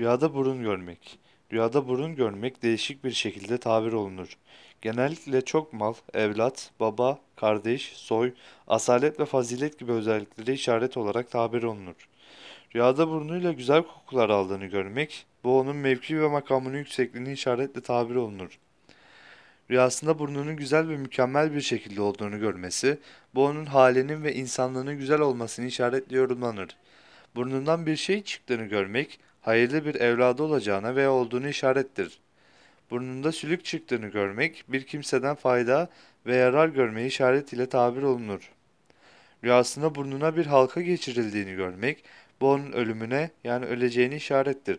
Rüyada burun görmek. Rüyada burun görmek değişik bir şekilde tabir olunur. Genellikle çok mal, evlat, baba, kardeş, soy, asalet ve fazilet gibi özelliklere işaret olarak tabir olunur. Rüyada burnuyla güzel kokular aldığını görmek, bu onun mevki ve makamının yüksekliğini işaretle tabir olunur. Rüyasında burnunun güzel ve mükemmel bir şekilde olduğunu görmesi, bu onun halinin ve insanlığının güzel olmasını işaretle yorumlanır. Burnundan bir şey çıktığını görmek, hayırlı bir evladı olacağına veya olduğunu işarettir. Burnunda sülük çıktığını görmek, bir kimseden fayda ve yarar görmeyi işaret ile tabir olunur. Rüyasında burnuna bir halka geçirildiğini görmek, bu onun ölümüne yani öleceğini işarettir.